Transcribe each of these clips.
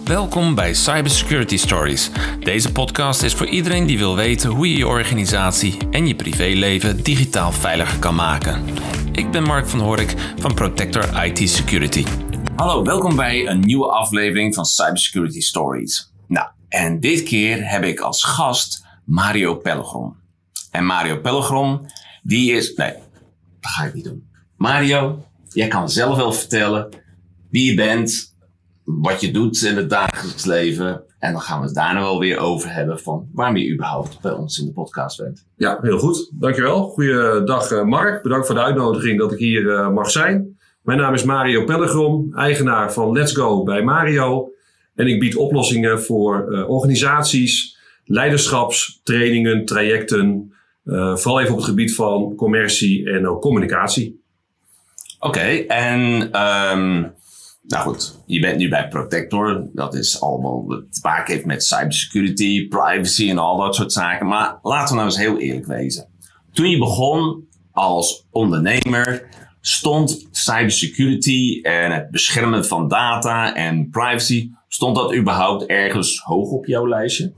Welkom bij Cybersecurity Stories. Deze podcast is voor iedereen die wil weten hoe je je organisatie en je privéleven digitaal veiliger kan maken. Ik ben Mark van Horik van Protector IT Security. Hallo, welkom bij een nieuwe aflevering van Cybersecurity Stories. Nou, en dit keer heb ik als gast Mario Pellegrom. En Mario Pellegrom, die is. Nee, dat ga ik niet doen. Mario, jij kan zelf wel vertellen wie je bent, wat je doet in het dagelijks leven. En dan gaan we het daarna wel weer over hebben van waarom je überhaupt bij ons in de podcast bent. Ja, heel goed. Dankjewel. Goeiedag eh, Mark. Bedankt voor de uitnodiging dat ik hier uh, mag zijn. Mijn naam is Mario Pellegrom, eigenaar van Let's Go bij Mario. En ik bied oplossingen voor uh, organisaties, leiderschapstrainingen, trajecten. vooral even op het gebied van commercie en ook communicatie. Oké, okay, en um, nou goed, je bent nu bij Protector. Dat is allemaal te maken heeft met cybersecurity, privacy en al dat soort zaken. Maar laten we nou eens heel eerlijk wezen. Toen je begon als ondernemer, stond cybersecurity en het beschermen van data en privacy, stond dat überhaupt ergens hoog op jouw lijstje?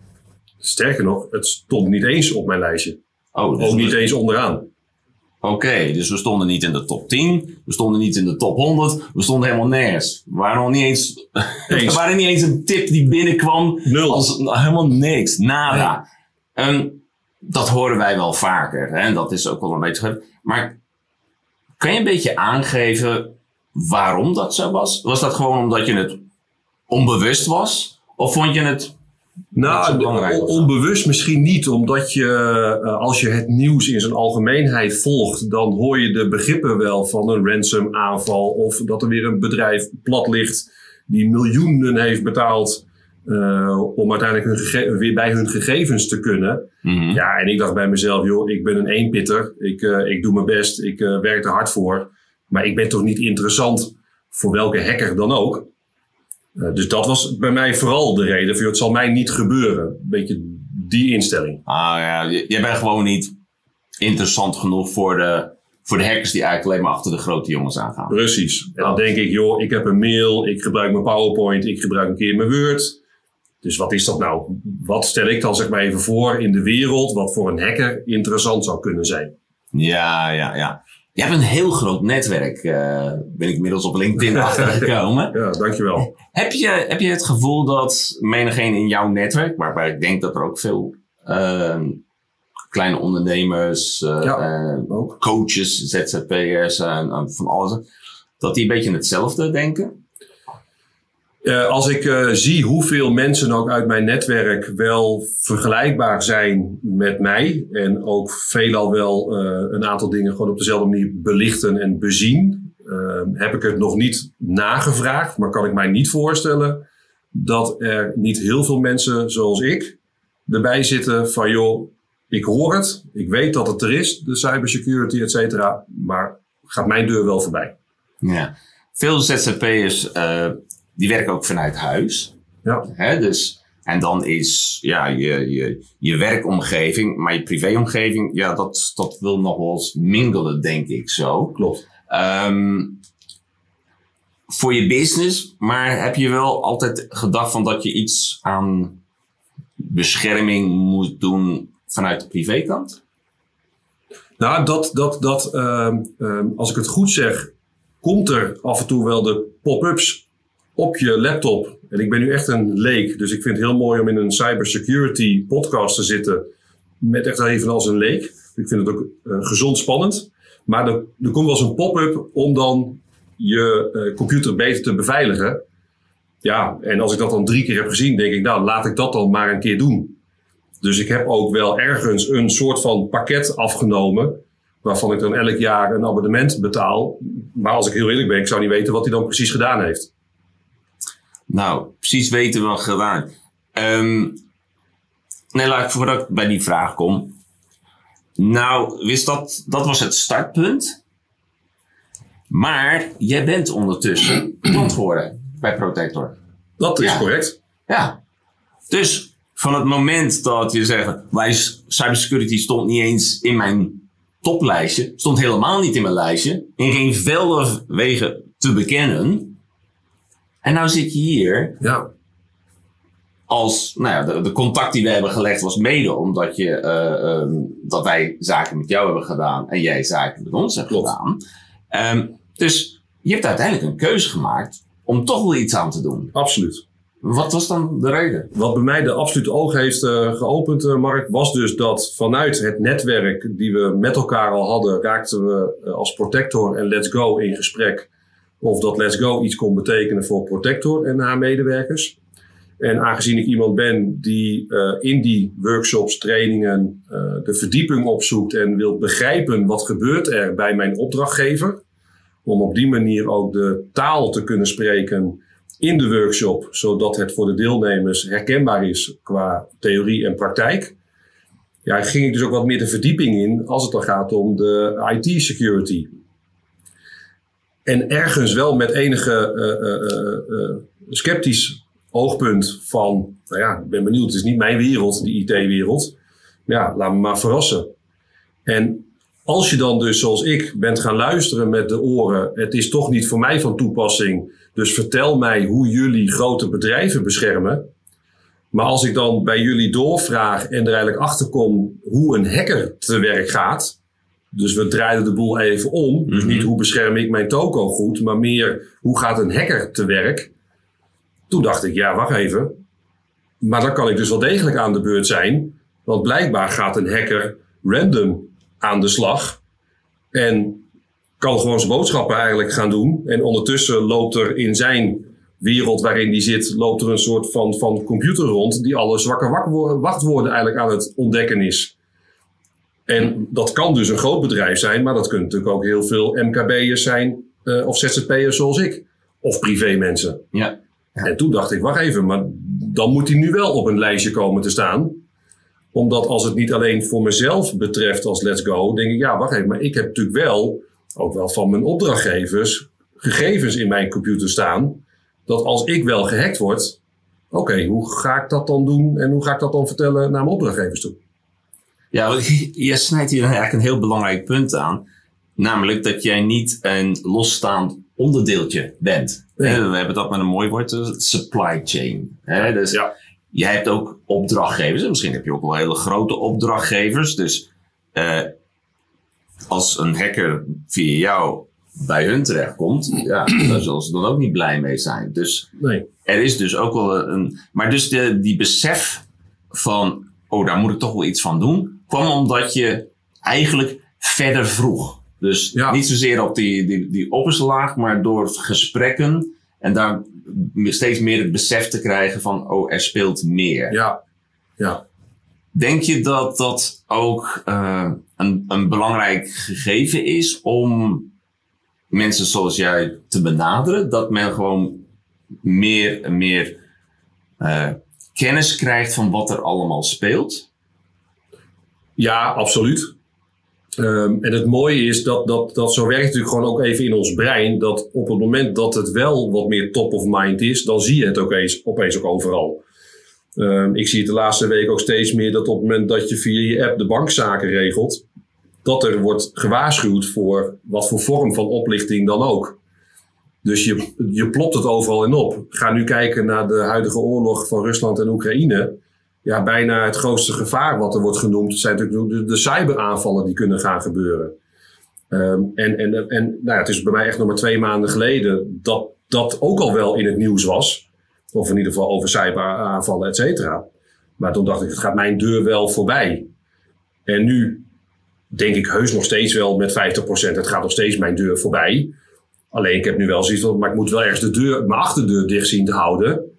Sterker nog, het stond niet eens op mijn lijstje. Oh, dus Ook niet eens onderaan. Oké, dus we stonden niet in de top 10, we stonden niet in de top 100, we stonden helemaal nergens. We waren nog niet eens, eens. er waren niet eens een tip die binnenkwam. Nul. Als, helemaal niks, nada. En dat horen wij wel vaker, hè? dat is ook wel een beetje. Maar kan je een beetje aangeven waarom dat zo was? Was dat gewoon omdat je het onbewust was? Of vond je het nou, onbewust misschien niet, omdat je uh, als je het nieuws in zijn algemeenheid volgt, dan hoor je de begrippen wel van een ransom aanval of dat er weer een bedrijf plat ligt die miljoenen heeft betaald uh, om uiteindelijk hun weer bij hun gegevens te kunnen. Mm -hmm. Ja, en ik dacht bij mezelf, joh, ik ben een eenpitter, ik, uh, ik doe mijn best, ik werk er hard voor, maar ik ben toch niet interessant voor welke hacker dan ook. Uh, dus dat was bij mij vooral de reden voor het zal mij niet gebeuren. Een beetje die instelling. Ah ja, jij bent gewoon niet interessant genoeg voor de, voor de hackers die eigenlijk alleen maar achter de grote jongens aangaan. Precies. En dan denk ik, joh, ik heb een mail, ik gebruik mijn PowerPoint, ik gebruik een keer mijn Word. Dus wat is dat nou? Wat stel ik dan zeg maar even voor in de wereld wat voor een hacker interessant zou kunnen zijn? Ja, ja, ja. Je hebt een heel groot netwerk, uh, ben ik inmiddels op LinkedIn achtergekomen. ja, dankjewel. Heb je, heb je het gevoel dat menigeen in jouw netwerk, waarbij ik denk dat er ook veel uh, kleine ondernemers, uh, ja, coaches, ZZP'ers en van alles, dat die een beetje hetzelfde denken? Uh, als ik uh, zie hoeveel mensen ook uit mijn netwerk wel vergelijkbaar zijn met mij en ook veelal wel uh, een aantal dingen gewoon op dezelfde manier belichten en bezien, heb ik het nog niet nagevraagd, maar kan ik mij niet voorstellen dat er niet heel veel mensen zoals ik erbij zitten van joh, ik hoor het, ik weet dat het er is, de cybersecurity, et cetera, maar gaat mijn deur wel voorbij. Ja, veel ZZP'ers die werken ook vanuit huis. Ja. Hè, dus, en dan is ja, je, je, je werkomgeving, maar je privéomgeving, ja, dat, dat wil nog wel eens mingelen, denk ik zo. Klopt. Um, voor je business, maar heb je wel altijd gedacht van dat je iets aan bescherming moet doen vanuit de privékant? Nou, dat, dat, dat um, um, als ik het goed zeg, komt er af en toe wel de pop-ups op je laptop. En ik ben nu echt een leek, dus ik vind het heel mooi om in een cybersecurity podcast te zitten. Met echt even als een leek. Ik vind het ook uh, gezond spannend. Maar er, er komt wel eens een pop-up om dan je uh, computer beter te beveiligen. Ja, en als ik dat dan drie keer heb gezien, denk ik, nou, laat ik dat dan maar een keer doen. Dus ik heb ook wel ergens een soort van pakket afgenomen. Waarvan ik dan elk jaar een abonnement betaal. Maar als ik heel eerlijk ben, ik zou niet weten wat hij dan precies gedaan heeft. Nou, precies weten we wat gedaan. Um, nee, laat ik voordat ik bij die vraag kom. Nou, wist dat, dat was het startpunt. Maar jij bent ondertussen klant geworden bij Protector. Dat is correct. Ja. Dus van het moment dat je zegt, wij cybersecurity stond niet eens in mijn toplijstje, stond helemaal niet in mijn lijstje, in geen velden wegen te bekennen. En nou zit je hier. Ja. als, nou ja, de, de, contact die we hebben gelegd was mede omdat je, uh, um, dat wij zaken met jou hebben gedaan en jij zaken met ons hebt Klopt. gedaan. Um, dus je hebt uiteindelijk een keuze gemaakt om toch wel iets aan te doen. Absoluut. Wat was dan de reden? Wat bij mij de absolute oog heeft uh, geopend, uh, Mark, was dus dat vanuit het netwerk die we met elkaar al hadden, raakten we uh, als Protector en Let's Go in gesprek of dat Let's Go iets kon betekenen voor Protector en haar medewerkers. En aangezien ik iemand ben die in die workshops, trainingen de verdieping opzoekt en wil begrijpen wat gebeurt er bij mijn opdrachtgever, om op die manier ook de taal te kunnen spreken in de workshop, zodat het voor de deelnemers herkenbaar is qua theorie en praktijk. Ja, ging ik dus ook wat meer de verdieping in als het dan gaat om de IT-security. En ergens wel met enige uh, uh, sceptisch oogpunt van, nou ja, ik ben benieuwd, het is niet mijn wereld, die IT-wereld. Ja, laat me maar verrassen. En als je dan dus, zoals ik, bent gaan luisteren met de oren, het is toch niet voor mij van toepassing, dus vertel mij hoe jullie grote bedrijven beschermen. Maar als ik dan bij jullie doorvraag en er eigenlijk achter kom hoe een hacker te werk gaat, dus we draaien de boel even om. Dus mhm. niet hoe bescherm ik mijn toko goed, maar meer hoe gaat een hacker te werk. Toen dacht ik, ja, wacht even. Maar dan kan ik dus wel degelijk aan de beurt zijn. Want blijkbaar gaat een hacker random aan de slag. En kan gewoon zijn boodschappen eigenlijk gaan doen. En ondertussen loopt er in zijn wereld waarin die zit, loopt er een soort van, van computer rond die alle zwakke wachtwoorden eigenlijk aan het ontdekken is. En dat kan dus een groot bedrijf zijn, maar dat kunnen natuurlijk ook heel veel MKB'ers zijn uh, of ZZP'ers zoals ik. Of privémensen. Ja. ja. En toen dacht ik, wacht even, maar dan moet hij nu wel op een lijstje komen te staan omdat als het niet alleen voor mezelf betreft als Let's Go, denk ik, ja, wacht even, maar ik heb natuurlijk wel, ook wel van mijn opdrachtgevers, gegevens in mijn computer staan. Dat als ik wel gehackt word, oké, hoe ga ik dat dan doen en hoe ga ik dat dan vertellen naar mijn opdrachtgevers toe? Ja, je snijdt hier eigenlijk een heel belangrijk punt aan. Namelijk dat jij niet een losstaand onderdeeltje bent. We hebben dat met een mooi woord, supply chain. Dus ja je hebt ook opdrachtgevers. misschien heb je ook wel hele grote opdrachtgevers. Dus uh, als een hacker via jou bij hun terechtkomt, ja, daar zullen ze dan ook niet blij mee zijn. Dus nee. er is dus ook wel een. Maar dus de, die besef van, oh, daar moet ik toch wel iets van doen, kwam omdat je eigenlijk verder vroeg. Dus niet zozeer op die, die, die opperste laag, maar door gesprekken en daar steeds meer het besef te krijgen van, oh, er speelt meer. Ja, ja. Denk je dat dat ook uh, een, een belangrijk gegeven is om mensen zoals jij te benaderen? Dat men gewoon meer en meer uh, kennis krijgt van wat er allemaal speelt? Ja, absoluut. Um, en het mooie is dat, dat, dat zo werkt natuurlijk gewoon ook even in ons brein. Dat op het moment dat het wel wat meer top of mind is, dan zie je het ook eens, opeens ook overal. Um, ik zie het de laatste week ook steeds meer dat op het moment dat je via je app de bankzaken regelt, dat er wordt gewaarschuwd voor wat voor vorm van oplichting dan ook. Dus je, je plopt het overal in op. Ga nu kijken naar de huidige oorlog van Rusland en Oekraïne ja, bijna het grootste gevaar wat er wordt genoemd, zijn natuurlijk de, de cyberaanvallen die kunnen gaan gebeuren. Um, en en, en nou ja, het is bij mij echt nog maar twee maanden geleden dat dat ook al wel in het nieuws was. Of in ieder geval over cyberaanvallen, et cetera. Maar toen dacht ik, het gaat mijn deur wel voorbij. En nu denk ik heus nog steeds wel met 50%, het gaat nog steeds mijn deur voorbij. Alleen ik heb nu wel zoiets van, maar ik moet wel ergens de deur, mijn achterdeur dicht zien te houden.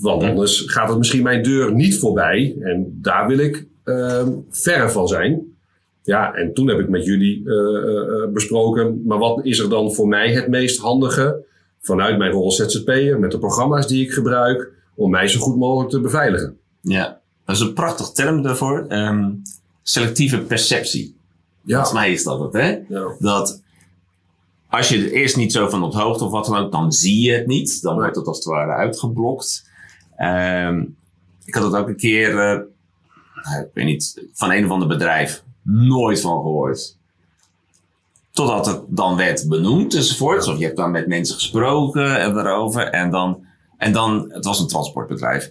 Want anders gaat het misschien mijn deur niet voorbij. En daar wil ik uh, verre van zijn. Ja, en toen heb ik met jullie uh, besproken. Maar wat is er dan voor mij het meest handige? Vanuit mijn rol als ZZP'er, met de programma's die ik gebruik. Om mij zo goed mogelijk te beveiligen. Ja, dat is een prachtig term daarvoor. Um, selectieve perceptie. Ja. Volgens mij is dat het, hè? Ja. Dat als je het eerst niet zo van op hoogte of wat dan ook, dan zie je het niet. Dan wordt het als het ware uitgeblokt. Um, ik had het ook een keer, uh, ik weet niet, van een of ander bedrijf. Nooit van gehoord. Totdat het dan werd benoemd enzovoort. Of je hebt dan met mensen gesproken en daarover. En dan, en dan, het was een transportbedrijf.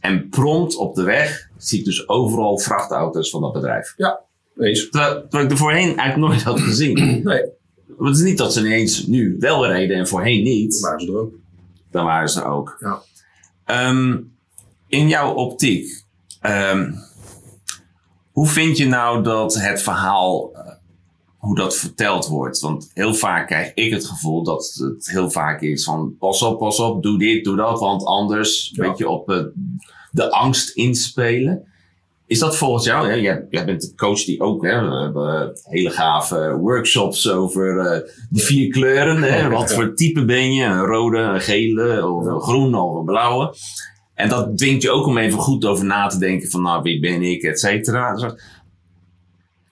En prompt op de weg zie ik dus overal vrachtauto's van dat bedrijf. Ja, eens. Terwijl, terwijl ik er voorheen eigenlijk nooit had gezien. Nee, Want het is niet dat ze ineens nu wel reden en voorheen niet. waren ze er ook. Dan waren ze ook. Ja. Ehm, in jouw optiek, ehm, hoe vind je nou dat het verhaal, eh, hoe dat verteld wordt? Want heel vaak krijg ik het gevoel dat het heel vaak is van pas op, pas op, doe dit, doe dat, want anders Ja. weet je op eh, de angst inspelen. Is dat volgens jou, hè? Jij, jij bent de coach die ook, hè, we hebben hele gave workshops over eh, de vier kleuren. Hè? Wat voor type ben je? Een rode, een gele, of een groene of een blauwe. En dat dwingt je ook om even goed over na te denken van, nou, wie ben ik, et cetera. Dus,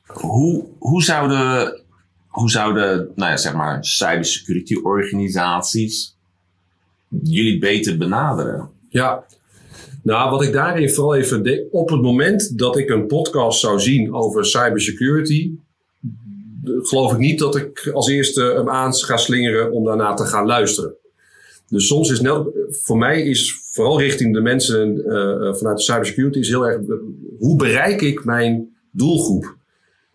Hoe, hoe zouden, hoe zouden, nou ja, zeg maar, cybersecurity organisaties jullie beter benaderen? Ja. Nou, wat ik daarin vooral even denk, op het moment dat ik een podcast zou zien over cybersecurity, geloof ik niet dat ik als eerste hem aan ga slingeren om daarna te gaan luisteren. Dus soms is net, voor mij is vooral richting de mensen eh, eh, vanuit de cybersecurity is heel erg, hoe bereik ik mijn doelgroep?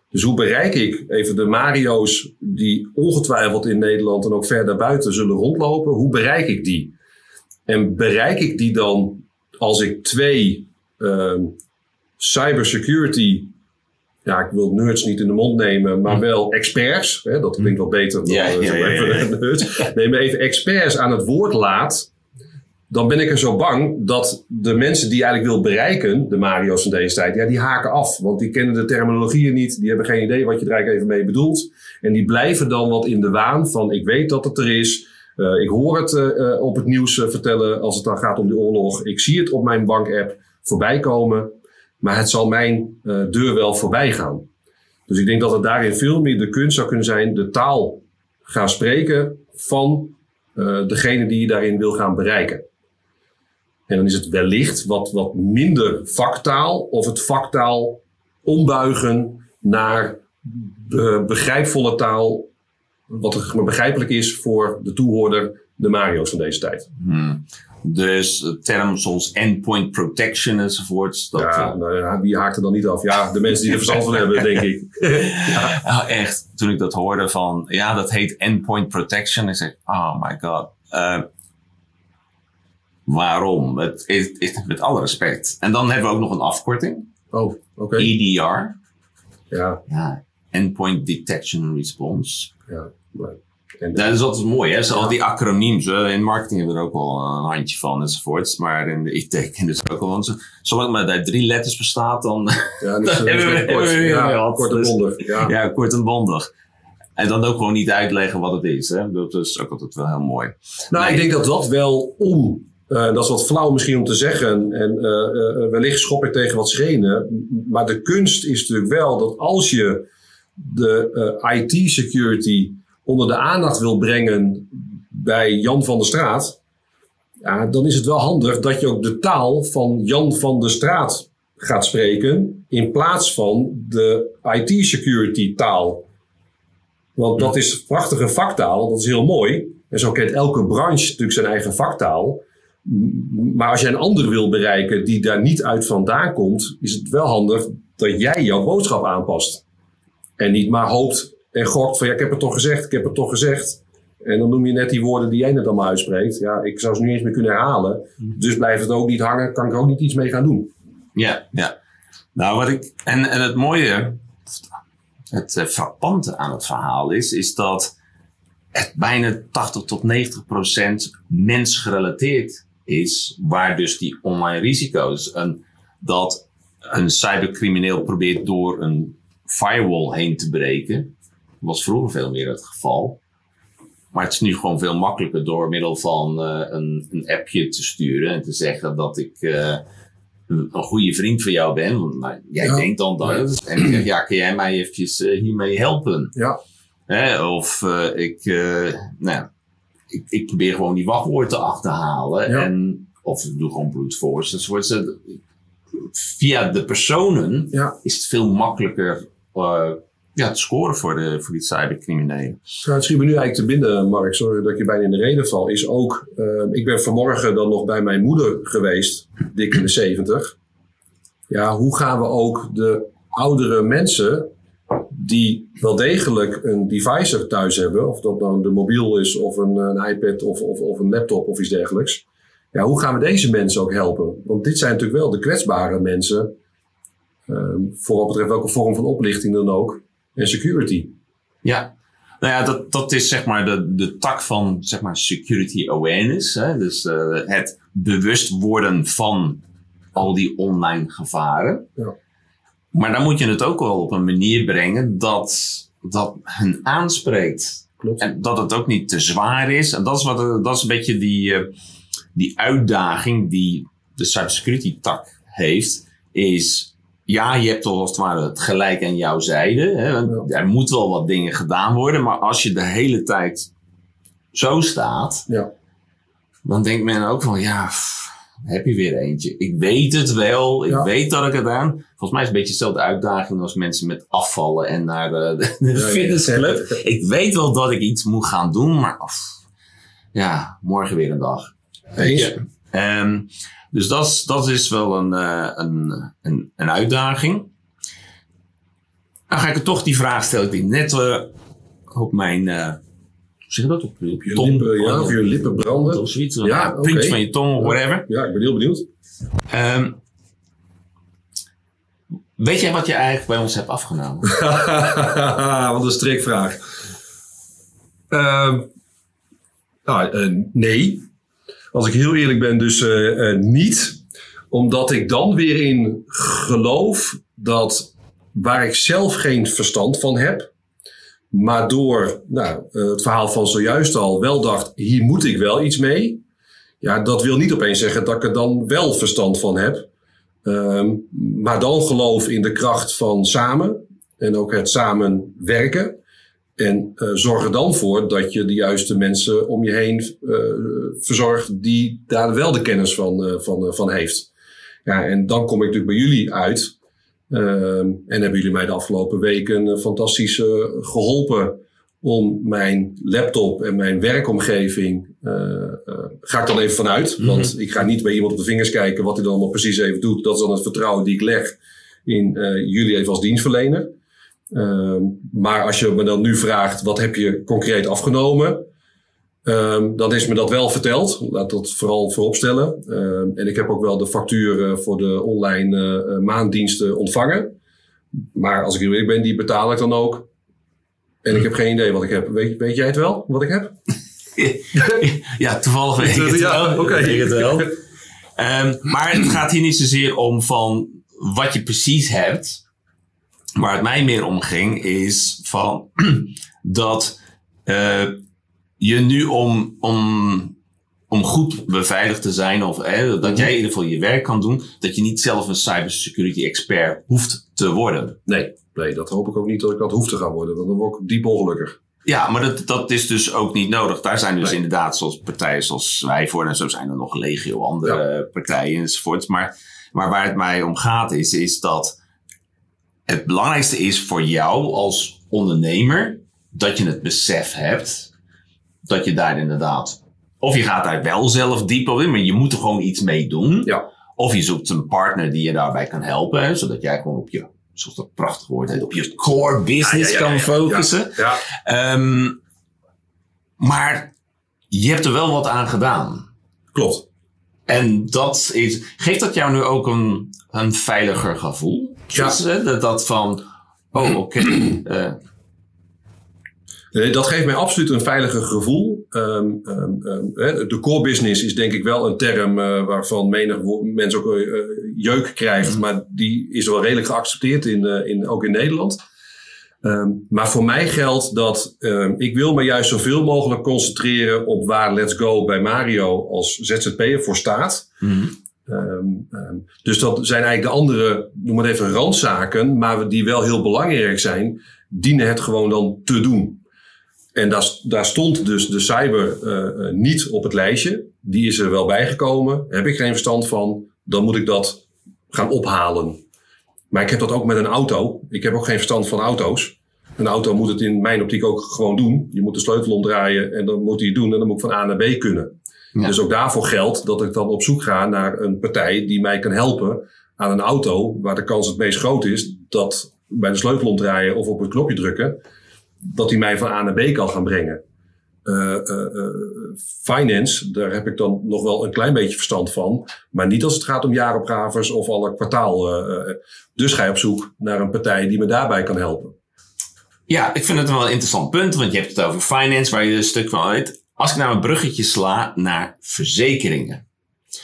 Dus hoe bereik ik even de Mario's die ongetwijfeld in Nederland en ook ver daarbuiten zullen rondlopen, hoe bereik ik die? En bereik ik die dan als ik twee ehm, cybersecurity, ja, ik wil nerds niet in de mond nemen, maar wel experts, hè, dat klinkt wel beter dan Ja, eh, ja, ja, even nerds. Nee, maar even experts aan het woord laat, dan ben ik er zo bang dat de mensen die je eigenlijk wil bereiken, de Mario's van deze tijd, ja, die haken af. Want die kennen de terminologieën niet, die hebben geen idee wat je er eigenlijk even mee bedoelt. En die blijven dan wat in de waan van, ik weet dat het er is, eh, ik hoor het eh, eh, op het nieuws vertellen als het dan gaat om die oorlog. Ik zie het op mijn bankapp voorbij komen. Maar het zal mijn deur wel voorbij gaan. Dus ik denk dat het daarin veel meer de kunst zou kunnen zijn de taal gaan spreken van degene die je daarin wil gaan bereiken. En dan is het wellicht wat, wat minder vaktaal of het vaktaal ombuigen naar be- begrijpvolle taal wat begrijpelijk is voor de toehoorder, de Mario's van deze tijd. Hmm. Dus eh, termen zoals endpoint protection enzovoorts. Dat, ja, eh, nou ja, wie haakt er dan niet af? Ja, de mensen die er verstand van hebben, denk ik. Nou, echt, toen ik dat hoorde van, ja, dat heet endpoint protection. Ik zeg, oh my god. eh, waarom? Het, het- met alle respect. En dan hebben we ook nog een afkorting. Oh, oké. EDR. Ja, Ja, Endpoint Detection Response. Ja. maar- En, Dat is altijd mooi, hè? Zo al die acroniems. In marketing hebben we er ook wel een handje van enzovoorts. Maar in de IT kennen ook wel. Zo- Zolang het maar uit drie letters bestaat, dan ja, dus, dat hebben we- kort, hebben we weer ja, gehad. kort en Dus- bondig. Ja. ja, kort en bondig. En dan ook gewoon niet uitleggen wat het is. Hè? Dat is ook altijd wel heel mooi. Nou, Nee. ik denk dat dat wel om. eh, dat is wat flauw misschien om te zeggen. En eh, eh, wellicht schop ik tegen wat schenen. Maar de kunst is natuurlijk wel dat als je de eh, IT-security onder de aandacht wil brengen bij Jan van der Straat. Ja, dan is het wel handig dat je ook de taal van Jan van der Straat gaat spreken. In plaats van de IT-security taal. Want dat is prachtige vaktaal, dat is heel mooi. En zo kent elke branche natuurlijk zijn eigen vaktaal. Maar als je een ander wil bereiken die daar niet uit vandaan komt, is het wel handig dat jij jouw boodschap aanpast. En niet maar hoopt en gokt van ja, ik heb het toch gezegd, ik heb het toch gezegd. En dan noem je net die woorden die jij net allemaal uitspreekt. Ja, ik zou ze nu eens meer kunnen herhalen. Dus blijft het ook niet hangen, kan ik er ook niet iets mee gaan doen. Ja, ja. Nou, wat ik. En, en het mooie, het eh, frappante aan het verhaal is, is dat het bijna 80 tot 90 procent mensgerelateerd is, waar dus die online risico's, een, dat een cybercrimineel probeert door een firewall heen te breken, was vroeger veel meer het geval. Maar het is nu gewoon veel makkelijker door middel van eh, een, een appje te sturen en te zeggen dat ik eh, een een goede vriend van jou ben. Want nou, jij Ja. denkt dan dat. En ik zeg, ja, kun jij mij eventjes eh, hiermee helpen? Ja, Hè? Of ik, nou, ik, ik probeer gewoon die wachtwoord te achterhalen. Ja. En, of ik doe gewoon brute force. Dus via de personen is het veel makkelijker ja, te scoren voor, de, voor die cybercriminelen. Het schiet me nu eigenlijk te binnen, Mark, sorry dat je bijna in de reden val, is ook, uh, ik ben vanmorgen dan nog bij mijn moeder geweest, dik in de 70. Ja, hoe gaan we ook de oudere mensen die wel degelijk een device thuis hebben, of dat nou de mobiel is of een, een iPad of, of, of een laptop of iets dergelijks. Ja, hoe gaan we deze mensen ook helpen? Want dit zijn natuurlijk wel de kwetsbare mensen, voor wat betreft welke vorm van oplichting dan ook, en security. Ja, nou ja, dat, dat is zeg maar de, de tak van zeg maar security awareness. Hè? Dus uh, het bewust worden van al die online gevaren. Ja. Maar dan moet je het ook wel op een manier brengen dat dat hen aanspreekt. Klopt. En dat het ook niet te zwaar is. En dat is, wat, dat is een beetje die, uh, die uitdaging die de cybersecurity tak heeft. Is ja, je hebt toch als het ware het gelijk aan jouw zijde. Hè? Er moet wel wat dingen gedaan worden. Maar als je de hele tijd zo staat. Ja. Dan denkt men ook van ja, pff, heb je weer eentje. Ik weet het wel. Ik ja. weet dat ik het aan. Volgens mij is het een beetje dezelfde uitdaging als mensen met afvallen en naar de, de, de fitnessclub. Ik weet wel dat ik iets moet gaan doen. Maar pff, ja, morgen weer een dag. Weet je? Um, dus dat, dat is wel een, uh, een, een, een, uitdaging. Dan ga ik er toch die vraag stellen die net uh, op mijn. Uh, hoe zeg je dat? Op, op je tong, lippen, ja, of je lippen branden. Of zoiets. Ja, ja puntje okay. van je tong, whatever. Ja, ik ben heel benieuwd. Um, weet jij wat je eigenlijk bij ons hebt afgenomen? wat een strikvraag. Nou, nee. Als ik heel eerlijk ben, dus uh, uh, niet. Omdat ik dan weer in geloof dat waar ik zelf geen verstand van heb, maar door nou, uh, het verhaal van zojuist al wel dacht, hier moet ik wel iets mee. Ja, dat wil niet opeens zeggen dat ik er dan wel verstand van heb. Um, maar dan geloof in de kracht van samen en ook het samen werken. En uh, zorg er dan voor dat je de juiste mensen om je heen uh, verzorgt die daar wel de kennis van, uh, van, van heeft. Ja, en dan kom ik natuurlijk bij jullie uit. en hebben jullie mij de afgelopen weken fantastisch geholpen om mijn laptop en mijn werkomgeving, ga ik dan even vanuit. -hmm. Want ik ga niet bij iemand op de vingers kijken wat hij dan allemaal precies even doet. Dat is dan het vertrouwen die ik leg in jullie even als dienstverlener. Um, maar als je me dan nu vraagt, wat heb je concreet afgenomen? Um, dan is me dat wel verteld. Laat dat vooral vooropstellen. Um, en ik heb ook wel de factuur voor de online uh, maanddiensten ontvangen. Maar als ik eerlijk ben, die betaal ik dan ook. En ik heb geen idee wat ik heb. Weet, weet jij het wel, wat ik heb? ja, toevallig weet ik het ja, wel. Okay. Weet ik het wel. maar het gaat hier niet zozeer om van wat je precies hebt. Waar het mij meer om ging, is van dat uh, je nu om, om, om goed beveiligd te zijn, of eh, dat jij in ieder geval je werk kan doen, dat je niet zelf een cybersecurity expert hoeft te worden. Nee, nee, dat hoop ik ook niet dat ik dat hoef te gaan worden, want dan word ik diep ongelukkig. Ja, maar dat, dat is dus ook niet nodig. Daar zijn dus nee. inderdaad zoals partijen zoals wij voor en zo zijn er nog legio andere ja. partijen enzovoort. Maar, maar waar het mij om gaat is, is dat het belangrijkste is voor jou als ondernemer dat je het besef hebt dat je daar inderdaad, of je gaat daar wel zelf diep op in, maar je moet er gewoon iets mee doen. Ja. Of je zoekt een partner die je daarbij kan helpen, hè, zodat jij gewoon op je, zoals dat prachtig woord heet, op je core business ja, ja, kan focussen. Um, maar je hebt er wel wat aan gedaan. Klopt. En dat is, geeft dat jou nu ook een, een veiliger gevoel? Ja. Dat, dat van, oh oké. Okay, uh. nee, dat geeft mij absoluut een veiliger gevoel. Um, um, um, de core business is denk ik wel een term uh, waarvan menig mensen ook uh, jeuk krijgt. Mm. Maar die is wel redelijk geaccepteerd, in, in, ook in Nederland. maar voor mij geldt dat ik wil me juist zoveel mogelijk concentreren op waar Let's Go bij Mario als ZZP'er voor staat. Mm. Um, um, dus dat zijn eigenlijk de andere, noem maar even randzaken, maar die wel heel belangrijk zijn, dienen het gewoon dan te doen. En daar, daar stond dus de cyber uh, niet op het lijstje. Die is er wel bijgekomen. Heb ik geen verstand van, dan moet ik dat gaan ophalen. Maar ik heb dat ook met een auto. Ik heb ook geen verstand van auto's. een auto moet het in mijn optiek ook gewoon doen. Je moet de sleutel omdraaien en dan moet hij het doen en dan moet ik van A naar B kunnen. Ja. Dus ook daarvoor geldt dat ik dan op zoek ga naar een partij die mij kan helpen aan een auto waar de kans het meest groot is dat bij de sleutel omdraaien of op het knopje drukken, dat hij mij van A naar B kan gaan brengen. Eh, eh, eh, finance, daar heb ik dan nog wel een klein beetje verstand van. Maar niet als het gaat om jaaropgaves of alle kwartaal. dus ga je op zoek naar een partij die me daarbij kan helpen. Ja, ik vind het wel een interessant punt, want je hebt het over finance, waar je een stuk van weet. Als ik nou een bruggetje sla naar verzekeringen.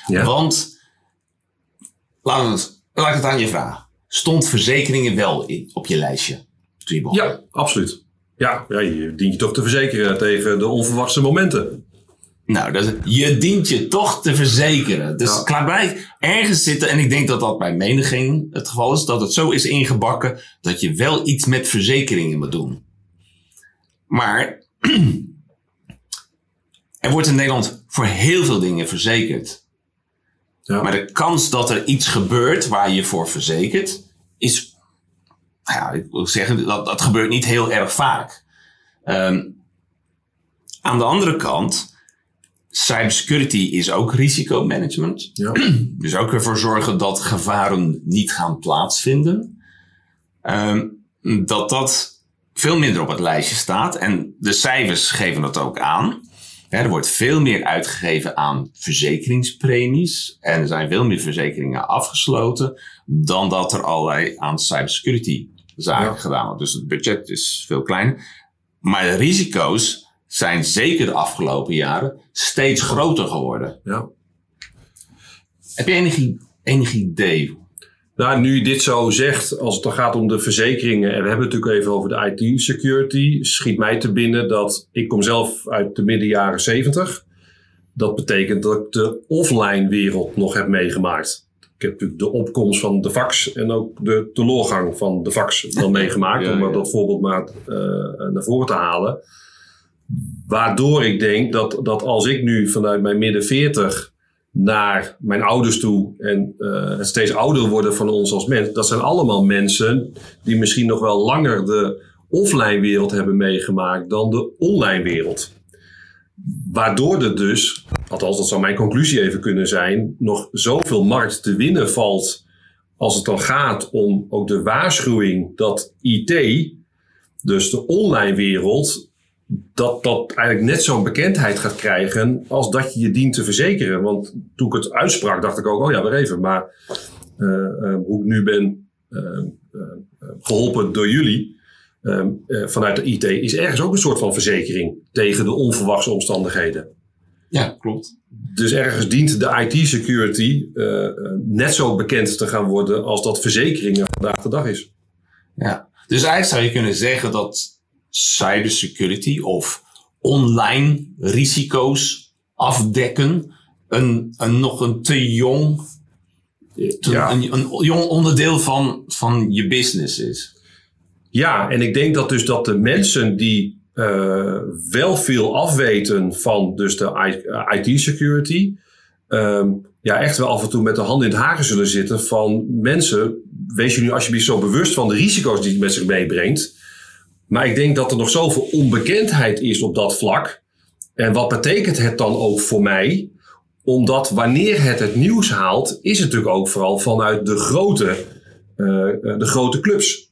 Ja. Want, laat, laat ik het aan je vragen. Stond verzekeringen wel in, op je lijstje toen je begon? Ja, absoluut. Ja, ja, je dient je toch te verzekeren tegen de onverwachte momenten. Nou, dat, je dient je toch te verzekeren. Dus Ja. klaarbij ergens zitten, en ik denk dat dat bij menigeen het geval is, dat het zo is ingebakken dat je wel iets met verzekeringen moet doen. Maar er wordt in Nederland voor heel veel dingen verzekerd. Ja. Maar de kans dat er iets gebeurt waar je voor verzekert, is, nou ja, ik wil zeggen, dat, dat gebeurt niet heel erg vaak. Ehm, aan de andere kant, cybersecurity is ook risicomanagement. Ja. Dus ook ervoor zorgen dat gevaren niet gaan plaatsvinden. Ehm, dat dat veel minder op het lijstje staat. En de cijfers geven dat ook aan. Er wordt veel meer uitgegeven aan verzekeringspremies. En er zijn veel meer verzekeringen afgesloten. dan dat er allerlei aan cybersecurity zaken Ja. gedaan wordt. Dus het budget is veel kleiner. Maar de risico's zijn zeker de afgelopen jaren steeds groter geworden. ja. Heb je enig, enig idee? Nou, nu dit zo zegt, als het dan gaat om de verzekeringen, en we hebben het natuurlijk even over de IT-security, schiet mij te binnen dat ik kom zelf uit de midden jaren 70. Dat betekent dat ik de offline wereld nog heb meegemaakt. Ik heb natuurlijk de opkomst van de fax en ook de teleurgang van de fax dan meegemaakt, Ja, om maar ja. dat voorbeeld maar eh, naar voren te halen. Waardoor ik denk dat, dat als ik nu vanuit mijn midden 40 naar mijn ouders toe en eh, het steeds ouder worden van ons als mens, dat zijn allemaal mensen die misschien nog wel langer de offline wereld hebben meegemaakt dan de online wereld. Waardoor er dus, althans dat zou mijn conclusie even kunnen zijn, nog zoveel markt te winnen valt als het dan gaat om ook de waarschuwing dat IT, dus de online wereld, dat dat eigenlijk net zo'n bekendheid gaat krijgen als dat je je dient te verzekeren. Want toen ik het uitsprak, dacht ik ook, oh ja, weer even. Maar eh, eh, hoe ik nu ben eh, eh, eh, geholpen door jullie eh, vanuit de IT, is ergens ook een soort van verzekering tegen de onverwachte omstandigheden. Ja, klopt. Dus ergens dient de IT-security eh, net zo bekend te gaan worden als dat verzekeringen vandaag de dag is. Ja. Dus eigenlijk zou je kunnen zeggen dat cybersecurity of online risico's afdekken een, een nog een te jong, te- Ja. een, een jong onderdeel van, van je business is. Ja, en ik denk dat dus dat de mensen die eh, wel veel afweten van dus de IT-security, ehm, ja, echt wel af en toe met de handen in het haren zullen zitten van mensen, wees je nu alsjeblieft zo bewust van de risico's die het met zich meebrengt. Maar ik denk dat er nog zoveel onbekendheid is op dat vlak. En wat betekent het dan ook voor mij? Omdat wanneer het het nieuws haalt, is het natuurlijk ook vooral vanuit de grote, eh, eh, de grote clubs.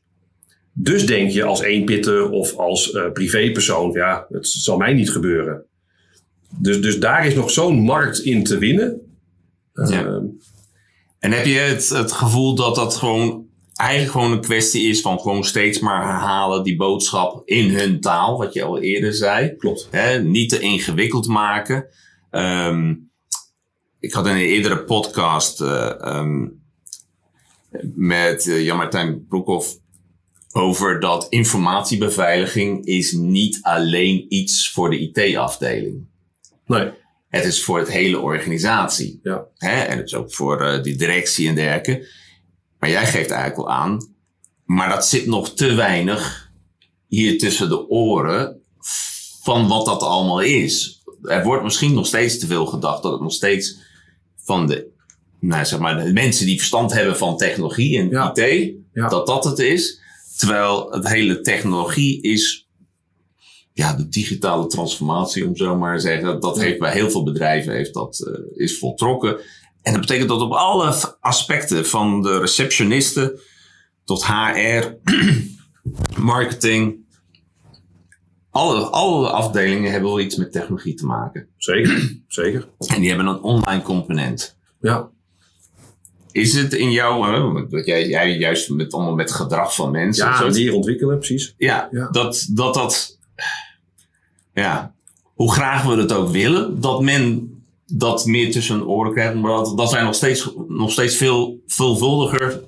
Dus denk je als eenpitter of als eh, privépersoon, ja, het zal mij niet gebeuren. Dus, dus daar is nog zo'n markt in te winnen. Ja. Ehm, En heb je het, het gevoel dat dat gewoon eigenlijk gewoon een kwestie is van gewoon steeds maar herhalen die boodschap in hun taal, wat je al eerder zei. klopt. Hè, niet te ingewikkeld maken. Ehm, ik had in een eerdere podcast eh, ehm, met eh, Jan-Martijn Broekhoff over dat informatiebeveiliging is niet alleen iets voor de IT-afdeling. Nee, Het is voor het hele organisatie. ja. Hè? En het is ook voor eh, die directie en dergelijke. Maar jij geeft eigenlijk al aan, maar dat zit nog te weinig hier tussen de oren van wat dat allemaal is. Er wordt misschien nog steeds te veel gedacht dat het nog steeds van de, nou, zeg maar, de mensen die verstand hebben van technologie en Ja. IT, Ja. dat dat het is. terwijl het hele technologie is ja, de digitale transformatie, om zo maar te zeggen, dat heeft bij heel veel bedrijven heeft dat, uh, is voltrokken. En dat betekent dat op alle aspecten, van de receptionisten tot HR, marketing, alle, alle afdelingen hebben wel iets met technologie te maken. Zeker, zeker. En die hebben een online component. Ja. Is het in jou, dat jij, jij juist met, allemaal met gedrag van mensen. Ja, leren ontwikkelen, precies. Ja, Ja. Dat, dat dat, ja, hoe graag we het ook willen, dat men dat meer tussen oren krijgt. Maar dat, dat zij nog steeds, nog steeds veel veelvuldiger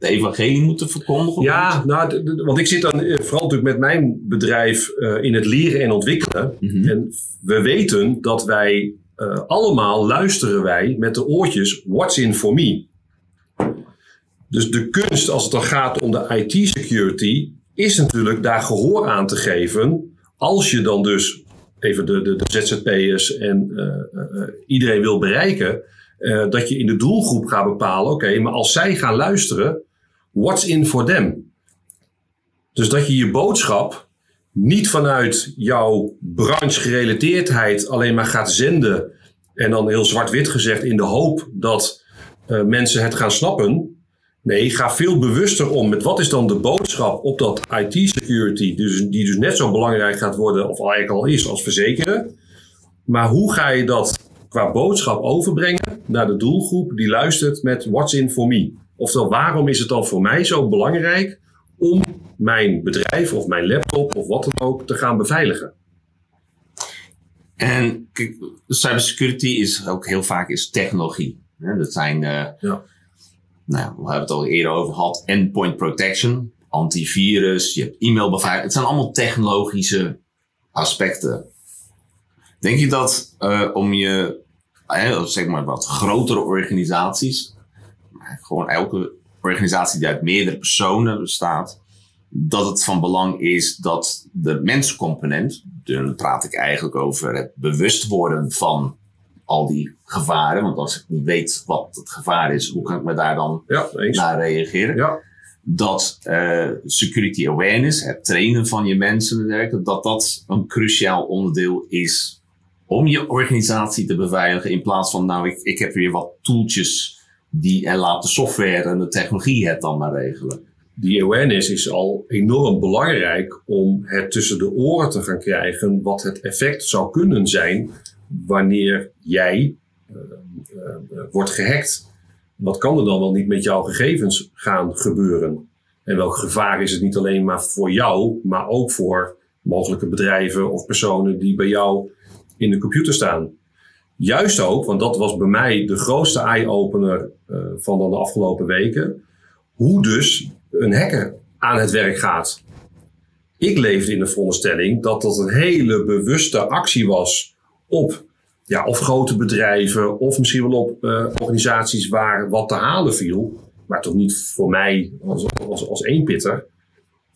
de evangelie moeten verkondigen. Ja, nou, want ik zit dan eh, vooral natuurlijk met mijn bedrijf eh, in het leren en ontwikkelen. Mhm. En we weten dat wij eh, allemaal luisteren wij met de oortjes what's in for me. Dus de kunst als het dan gaat om de IT-security is natuurlijk daar gehoor aan te geven. Als je dan dus even de, de, de ZZP'ers en eh, eh, iedereen wil bereiken. eh, dat je in de doelgroep gaat bepalen, oké, maar als zij gaan luisteren, what's in for them? Dus dat je je boodschap niet vanuit jouw branchegerelateerdheid alleen maar gaat zenden. En dan heel zwart-wit gezegd in de hoop dat mensen het gaan snappen. Nee, ga veel bewuster om met wat is dan de boodschap op dat IT-security, dus, die dus net zo belangrijk gaat worden, of eigenlijk al is als verzekeren. Maar hoe ga je dat qua boodschap overbrengen naar de doelgroep die luistert met what's in for me? Oftewel, waarom is het dan voor mij zo belangrijk om mijn bedrijf of mijn laptop of wat dan ook te gaan beveiligen? En cybersecurity is ook heel vaak is technologie. Dat zijn, eh, Ja. Nou ja, we hebben het al eerder over gehad, endpoint protection, antivirus, je hebt e-mailbeveiliging. Het zijn allemaal technologische aspecten. Denk je dat eh, om je, eh, zeg maar wat grotere organisaties, gewoon elke organisatie die uit meerdere personen bestaat, dat het van belang is dat de menscomponent, dan praat ik eigenlijk over het bewust worden van al die gevaren. Want als ik niet weet wat het gevaar is, hoe kan ik me daar dan Ja, naar reageren? Ja, Dat eh, security awareness, het trainen van je mensen, en dergelijke, dat dat een cruciaal onderdeel is om je organisatie te beveiligen. In plaats van, nou, ik, ik heb weer wat tooltjes die en laat de software en de technologie het dan maar regelen. die awareness is al enorm belangrijk om het tussen de oren te gaan krijgen wat het effect zou kunnen zijn wanneer jij eh, eh, wordt gehackt. Wat kan er dan wel niet met jouw gegevens gaan gebeuren? En welk gevaar is het niet alleen maar voor jou, maar ook voor mogelijke bedrijven of personen die bij jou in de computer staan? Juist ook, want dat was bij mij de grootste eye-opener eh, van de afgelopen weken. Hoe dus een hacker aan het werk gaat. Ik leefde in de veronderstelling dat dat een hele bewuste actie was op ja, of grote bedrijven of misschien wel op eh, organisaties waar wat te halen viel. Maar toch niet voor mij als, als, als eenpitter.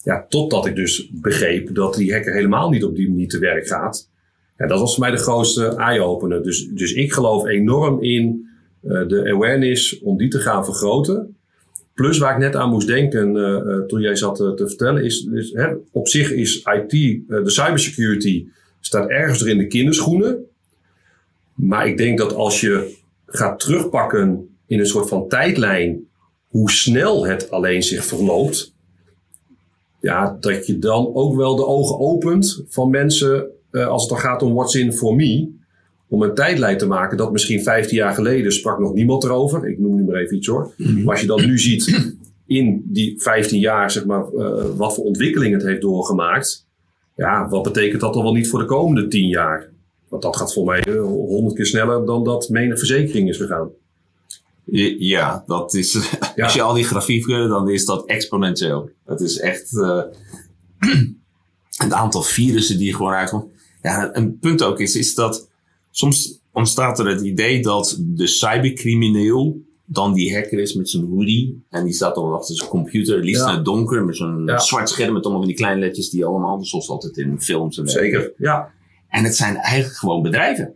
Ja, totdat ik dus begreep dat die hacker helemaal niet op die manier te werk gaat. Ja, dat was voor mij de grootste eye-opener. Dus, dus ik geloof enorm in eh, de awareness om die te gaan vergroten. Plus waar ik net aan moest denken eh, toen jij zat te vertellen, is, is hè, op zich is IT, de cybersecurity, staat ergens er in de kinderschoenen. Maar ik denk dat als je gaat terugpakken in een soort van tijdlijn, hoe snel het alleen zich verloopt, ja, dat je dan ook wel de ogen opent van mensen eh, als het dan gaat om what's in for me. Om een tijdlijn te maken dat misschien 15 jaar geleden sprak nog niemand erover. Ik noem nu maar even iets hoor. Maar als je dan nu ziet in die 15 jaar, zeg maar, eh, wat voor ontwikkeling het heeft doorgemaakt. Ja, wat betekent dat dan wel niet voor de komende 10 jaar? Want dat gaat voor mij eh, honderd keer sneller dan dat menig verzekering is gegaan. Ja, dat is. Ja. Als je al die grafieken, dan is dat exponentieel. Het is echt. eh, het aantal virussen die gewoon uitkomen. Ja, een punt ook is, is dat soms ontstaat er het idee dat de cybercrimineel dan die hacker is met zijn hoodie. En die staat dan achter zijn computer, liefst Ja. in het donker, met zo'n Ja. zwart scherm met allemaal van die kleine ledjes die allemaal, zoals altijd in films en. Zeker, ja. En het zijn eigenlijk gewoon bedrijven.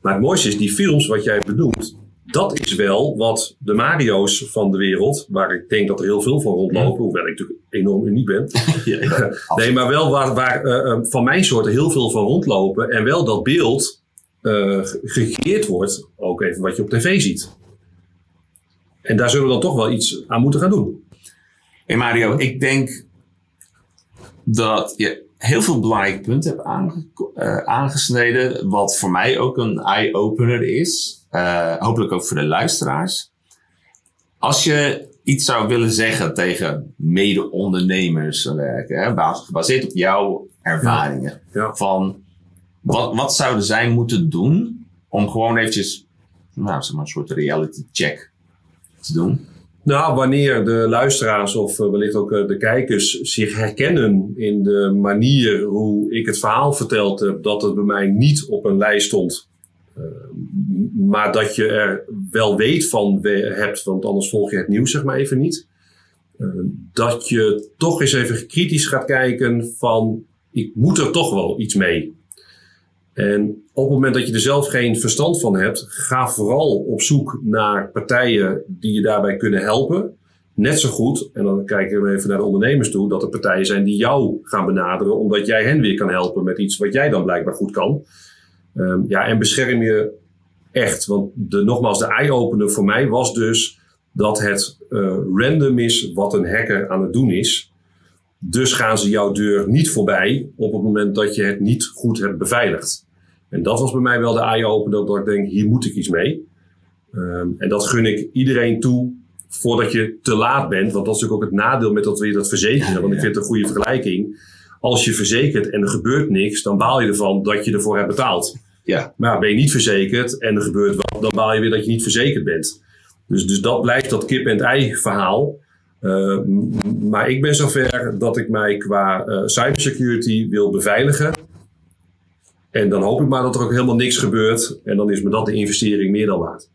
Maar het mooiste is, die films wat jij benoemt, dat is wel wat de Mario's van de wereld, waar ik denk dat er heel veel van rondlopen, hoewel ik natuurlijk enorm uniek ben. nee, maar wel waar, waar eh, eh, van mijn soort heel veel van rondlopen en wel dat beeld uh, gecreëerd wordt, ook even wat je op tv ziet. En daar zullen we dan toch wel iets aan moeten gaan doen. Hey Mario, ik denk dat je heel veel belangrijke punten hebt aange uh, aangesneden. Wat voor mij ook een eye-opener is. Uh, hopelijk ook voor de luisteraars. Als je iets zou willen zeggen tegen mede-ondernemers, gebaseerd op jouw ervaringen. Ja. Van wat, wat zouden zij moeten doen om gewoon eventjes nou, zeg maar een soort reality check Nou, wanneer de luisteraars of eh, wellicht ook eh, de kijkers zich herkennen in de manier hoe ik het verhaal verteld heb, dat het bij mij niet op een lijst stond, uh, maar dat je er wel weet van hebt, want anders volg je het nieuws zeg maar even niet. Dat je toch eens even kritisch gaat kijken van, ik moet er toch wel iets mee. En op het moment dat je er zelf geen verstand van hebt, ga vooral op zoek naar partijen die je daarbij kunnen helpen. Net zo goed, en dan kijken we even naar de ondernemers toe, dat er partijen zijn die jou gaan benaderen, omdat jij hen weer kan helpen met iets wat jij dan blijkbaar goed kan. Um, ja, en bescherm je echt. Want de, nogmaals, de eye-opener voor mij was dus dat het uh, random is wat een hacker aan het doen is. Dus gaan ze jouw deur niet voorbij op het moment dat je het niet goed hebt beveiligd. En dat was bij mij wel de eye-opener dat ik denk, hier moet ik iets mee. Um, en dat gun ik iedereen toe voordat je te laat bent. Want dat is natuurlijk ook het nadeel met dat we dat verzekeren. Want ik vind het een goede vergelijking. Als je verzekert en er gebeurt niks, dan baal je ervan dat je ervoor hebt betaald. Ja. Maar ben je niet verzekerd en er gebeurt wat, dan baal je weer dat je niet verzekerd bent. Dus, dus dat blijft dat kip-en-ei verhaal. Uh, maar ik ben zover dat ik mij qua uh, cybersecurity wil beveiligen. En dan hoop ik maar dat er ook helemaal niks gebeurt. En dan is me dat de investering meer dan waard.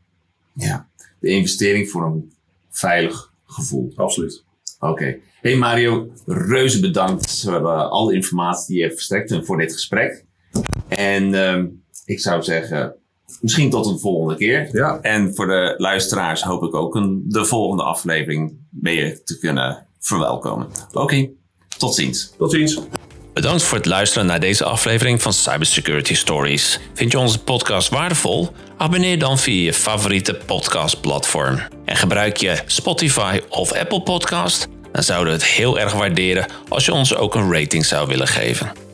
Ja, de investering voor een veilig gevoel. Absoluut. Oké. Hey Mario, reuze bedankt voor uh, alle informatie die je hebt verstrekt en voor dit gesprek. En uh, ik zou zeggen, misschien tot een volgende keer. Ja. En voor de luisteraars hoop ik ook een, de volgende aflevering mee te kunnen verwelkomen. Oké, tot ziens. Tot ziens. Bedankt voor het luisteren naar deze aflevering van Cybersecurity Stories. Vind je onze podcast waardevol? Abonneer dan via je favoriete podcastplatform. En gebruik je Spotify of Apple Podcast? Dan zouden we het heel erg waarderen als je ons ook een rating zou willen geven.